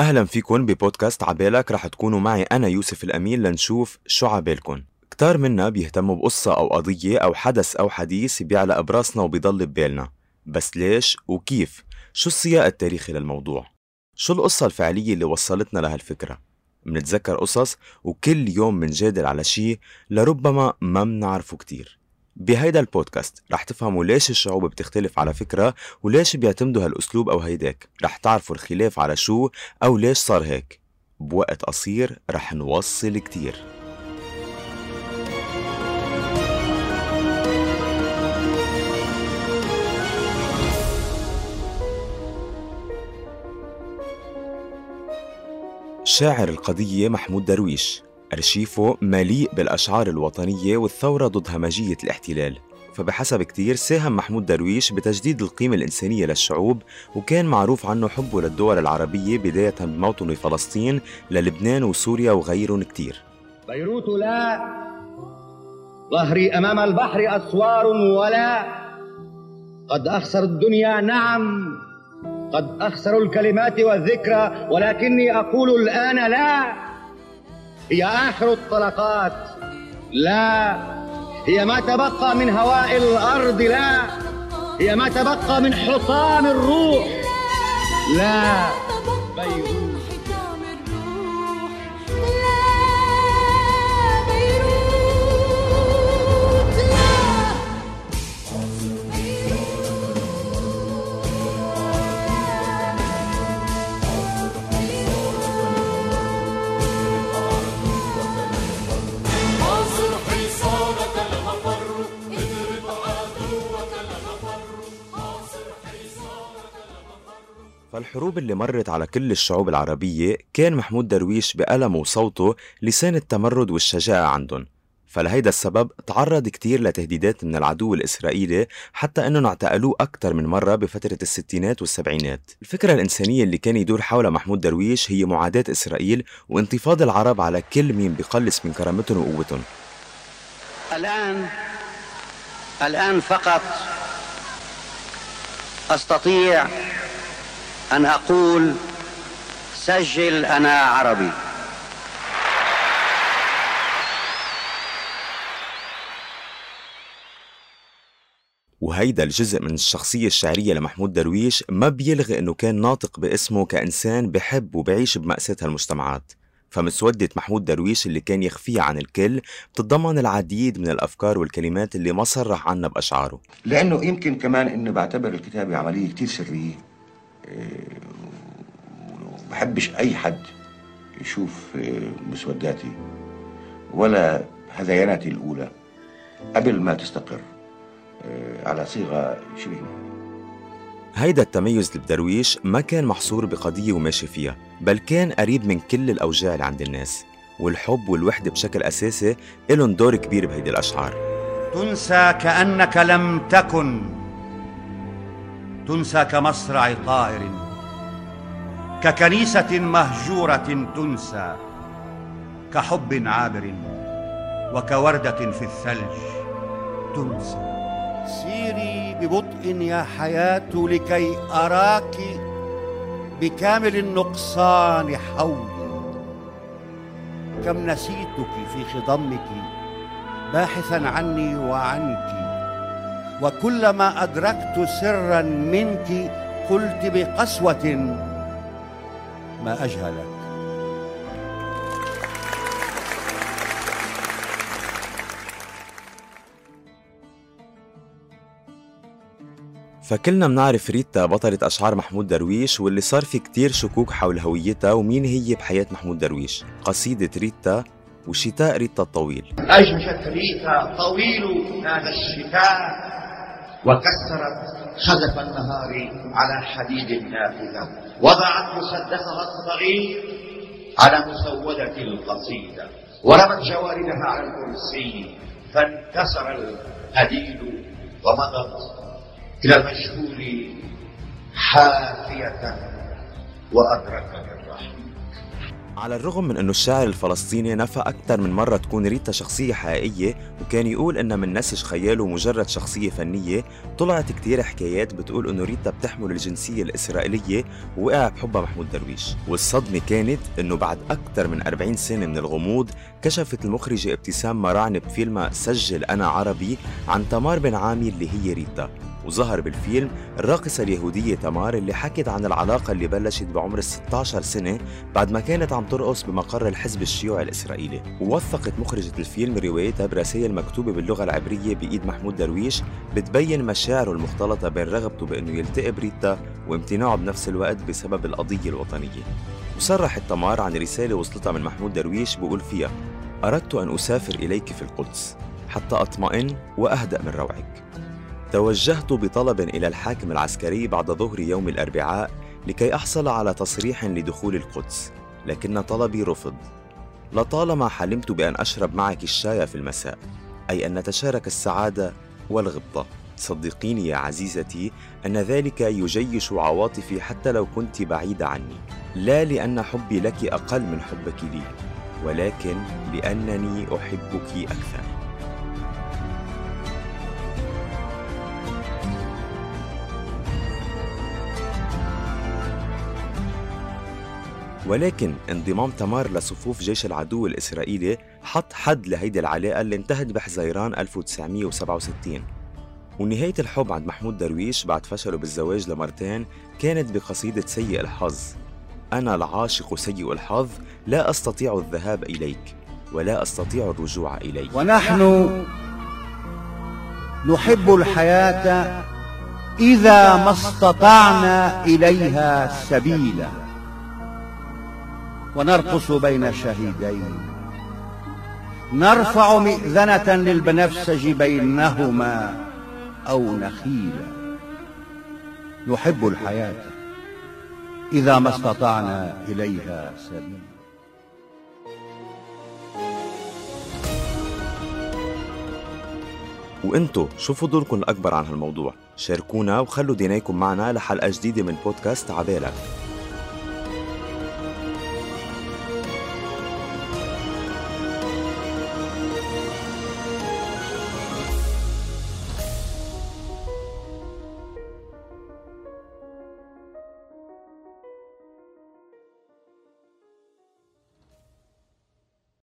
أهلا فيكن ببودكاست عبالك رح تكونوا معي أنا يوسف الأمين لنشوف شو عبالكن كتار منا بيهتموا بقصة أو قضية أو حدث أو حديث بيعلق براسنا وبيضل ببالنا بس ليش وكيف؟ شو السياق التاريخي للموضوع؟ شو القصة الفعلية اللي وصلتنا لهالفكرة؟ منتذكر قصص وكل يوم منجادل على شي لربما ما منعرفه كتير بهيدا البودكاست رح تفهموا ليش الشعوب بتختلف على فكرة وليش بيعتمدوا هالأسلوب أو هيداك. رح تعرفوا الخلاف على شو أو ليش صار هيك. بوقت قصير رح نوصل كتير. شاعر القضية محمود درويش. أرشيفه مليء بالأشعار الوطنية والثورة ضد همجية الاحتلال. فبحسب كتير ساهم محمود درويش بتجديد القيمة الإنسانية للشعوب وكان معروف عنه حبه للدول العربية بداية بموطن فلسطين للبنان وسوريا وغيرهم كتير. بيروت لا ظهري أمام البحر أسوار ولا. قد أخسر الدنيا نعم قد أخسر الكلمات والذكرى ولكني أقول الآن لا. هي آخر الطلقات. لا هي ما تبقى من هواء الأرض لا. هي ما تبقى من حطام الروح. لا. فالحروب اللي مرت على كل الشعوب العربية كان محمود درويش بألمه وصوته لسان التمرد والشجاعة عندهم فلهيدا السبب تعرض كتير لتهديدات من العدو الإسرائيلي حتى أنهم اعتقلوه أكثر من مرة بفترة الستينات والسبعينات. الفكرة الإنسانية اللي كان يدور حولها محمود درويش هي معاداة إسرائيل وانتفاض العرب على كل مين بقلص من كرامتهم وقوتهم. الآن الآن فقط أستطيع أن أقول سجل أنا عربي. وهيدا الجزء من الشخصية الشعرية لمحمود درويش ما بيلغي إنه كان ناطق باسمه كإنسان بحب وبعيش بمأساة هالمجتمعات فمسودة محمود درويش اللي كان يخفيها عن الكل بتتضمن العديد من الأفكار والكلمات اللي ما صرح عنها بأشعاره. لأنه يمكن كمان إنه بعتبر الكتابة عملية كتير سرية. بحبش أي حد يشوف مسوداتي ولا هذياناتي الأولى قبل ما تستقر على صيغة شبه هيدا التميز لبدرويش ما كان محصور بقضية وماشي فيها بل كان قريب من كل الأوجاع اللي عند الناس والحب والوحدة بشكل أساسي إلهم دور كبير بهيدي الأشعار. تنسى كأنك لم تكن. تنسى كمصرع طائر ككنيسة مهجورة تنسى كحب عابر وكوردة في الثلج تنسى. سيري ببطء يا حياة لكي أراك بكامل النقصان حولي. كم نسيتك في خضمك باحثا عني وعنك. وكلما أدركت سرا منك قلت بقسوة ما أجهلك. فكلنا منعرف ريتا بطلة أشعار محمود درويش واللي صار في كتير شكوك حول هويتها ومين هي بحياة محمود درويش. قصيدة ريتا وشتاء ريتا الطويل. أجمشت ريتا طويل هذا الشتاء. وكسرت خزف النهار على حديد النافذة وضعت مسدسها الصغير على مسودة القصيدة. ورمت جواردها على الكرسي فانكسر الهديل ومضت إلى المشهور حافية وأدرك بالرحم على الرغم من انه الشاعر الفلسطيني نفى أكثر من مرة تكون ريتا شخصية حقيقية وكان يقول انها من نسج خياله مجرد شخصية فنية طلعت كتير حكايات بتقول إنه ريتا بتحمل الجنسية الإسرائيلية ووقع بحبها محمود درويش. والصدمة كانت إنه بعد أكثر من 40 سنة من الغموض كشفت المخرجة ابتسام مراعني بفيلمها سجل أنا عربي عن تمار بن عامي اللي هي ريتا. وظهر بالفيلم الراقصة اليهودية تمار اللي حكت عن العلاقة اللي بلشت بعمر ال 16 سنة بعد ما كانت عم ترقص بمقر الحزب الشيوعي الإسرائيلي. ووثقت مخرجة الفيلم روايتها برسائل مكتوبة باللغة العبرية بإيد محمود درويش بتبين مشاعره المختلطة بين رغبته بأنه يلتقي بريتا وامتناعه بنفس الوقت بسبب القضية الوطنية. وصرحت تمار عن رسالة وصلتها من محمود درويش بقول فيها أردت أن أسافر إليك في القدس حتى أطمئن وأهدأ من روعك. توجهت بطلب إلى الحاكم العسكري بعد ظهر يوم الأربعاء لكي أحصل على تصريح لدخول القدس لكن طلبي رفض. لطالما حلمت بأن أشرب معك الشاي في المساء أي أن نتشارك السعادة والغبطة. صدقيني يا عزيزتي أن ذلك يجيش عواطفي حتى لو كنت بعيدة عني. لا لأن حبي لك أقل من حبك لي ولكن لأنني أحبك أكثر. ولكن انضمام تمار لصفوف جيش العدو الإسرائيلي حط حد لهيدي العلاقة اللي انتهت بحزيران 1967 ونهاية الحب عند محمود درويش بعد فشله بالزواج لمرتين كانت بقصيدة سيء الحظ. أنا العاشق سيء الحظ لا أستطيع الذهاب إليك ولا أستطيع الرجوع إليك. ونحن نحب الحياة إذا ما استطعنا إليها سبيلا. ونرقص بين شهيدين. نرفع مئذنة للبنفسج بينهما أو نخيلا نحب الحياة إذا ما استطعنا إليها سبيلا وانتو شو فضولكم الأكبر عن هالموضوع؟ شاركونا وخلوا دينيكم معنا لحلقة جديدة من بودكاست عبالك.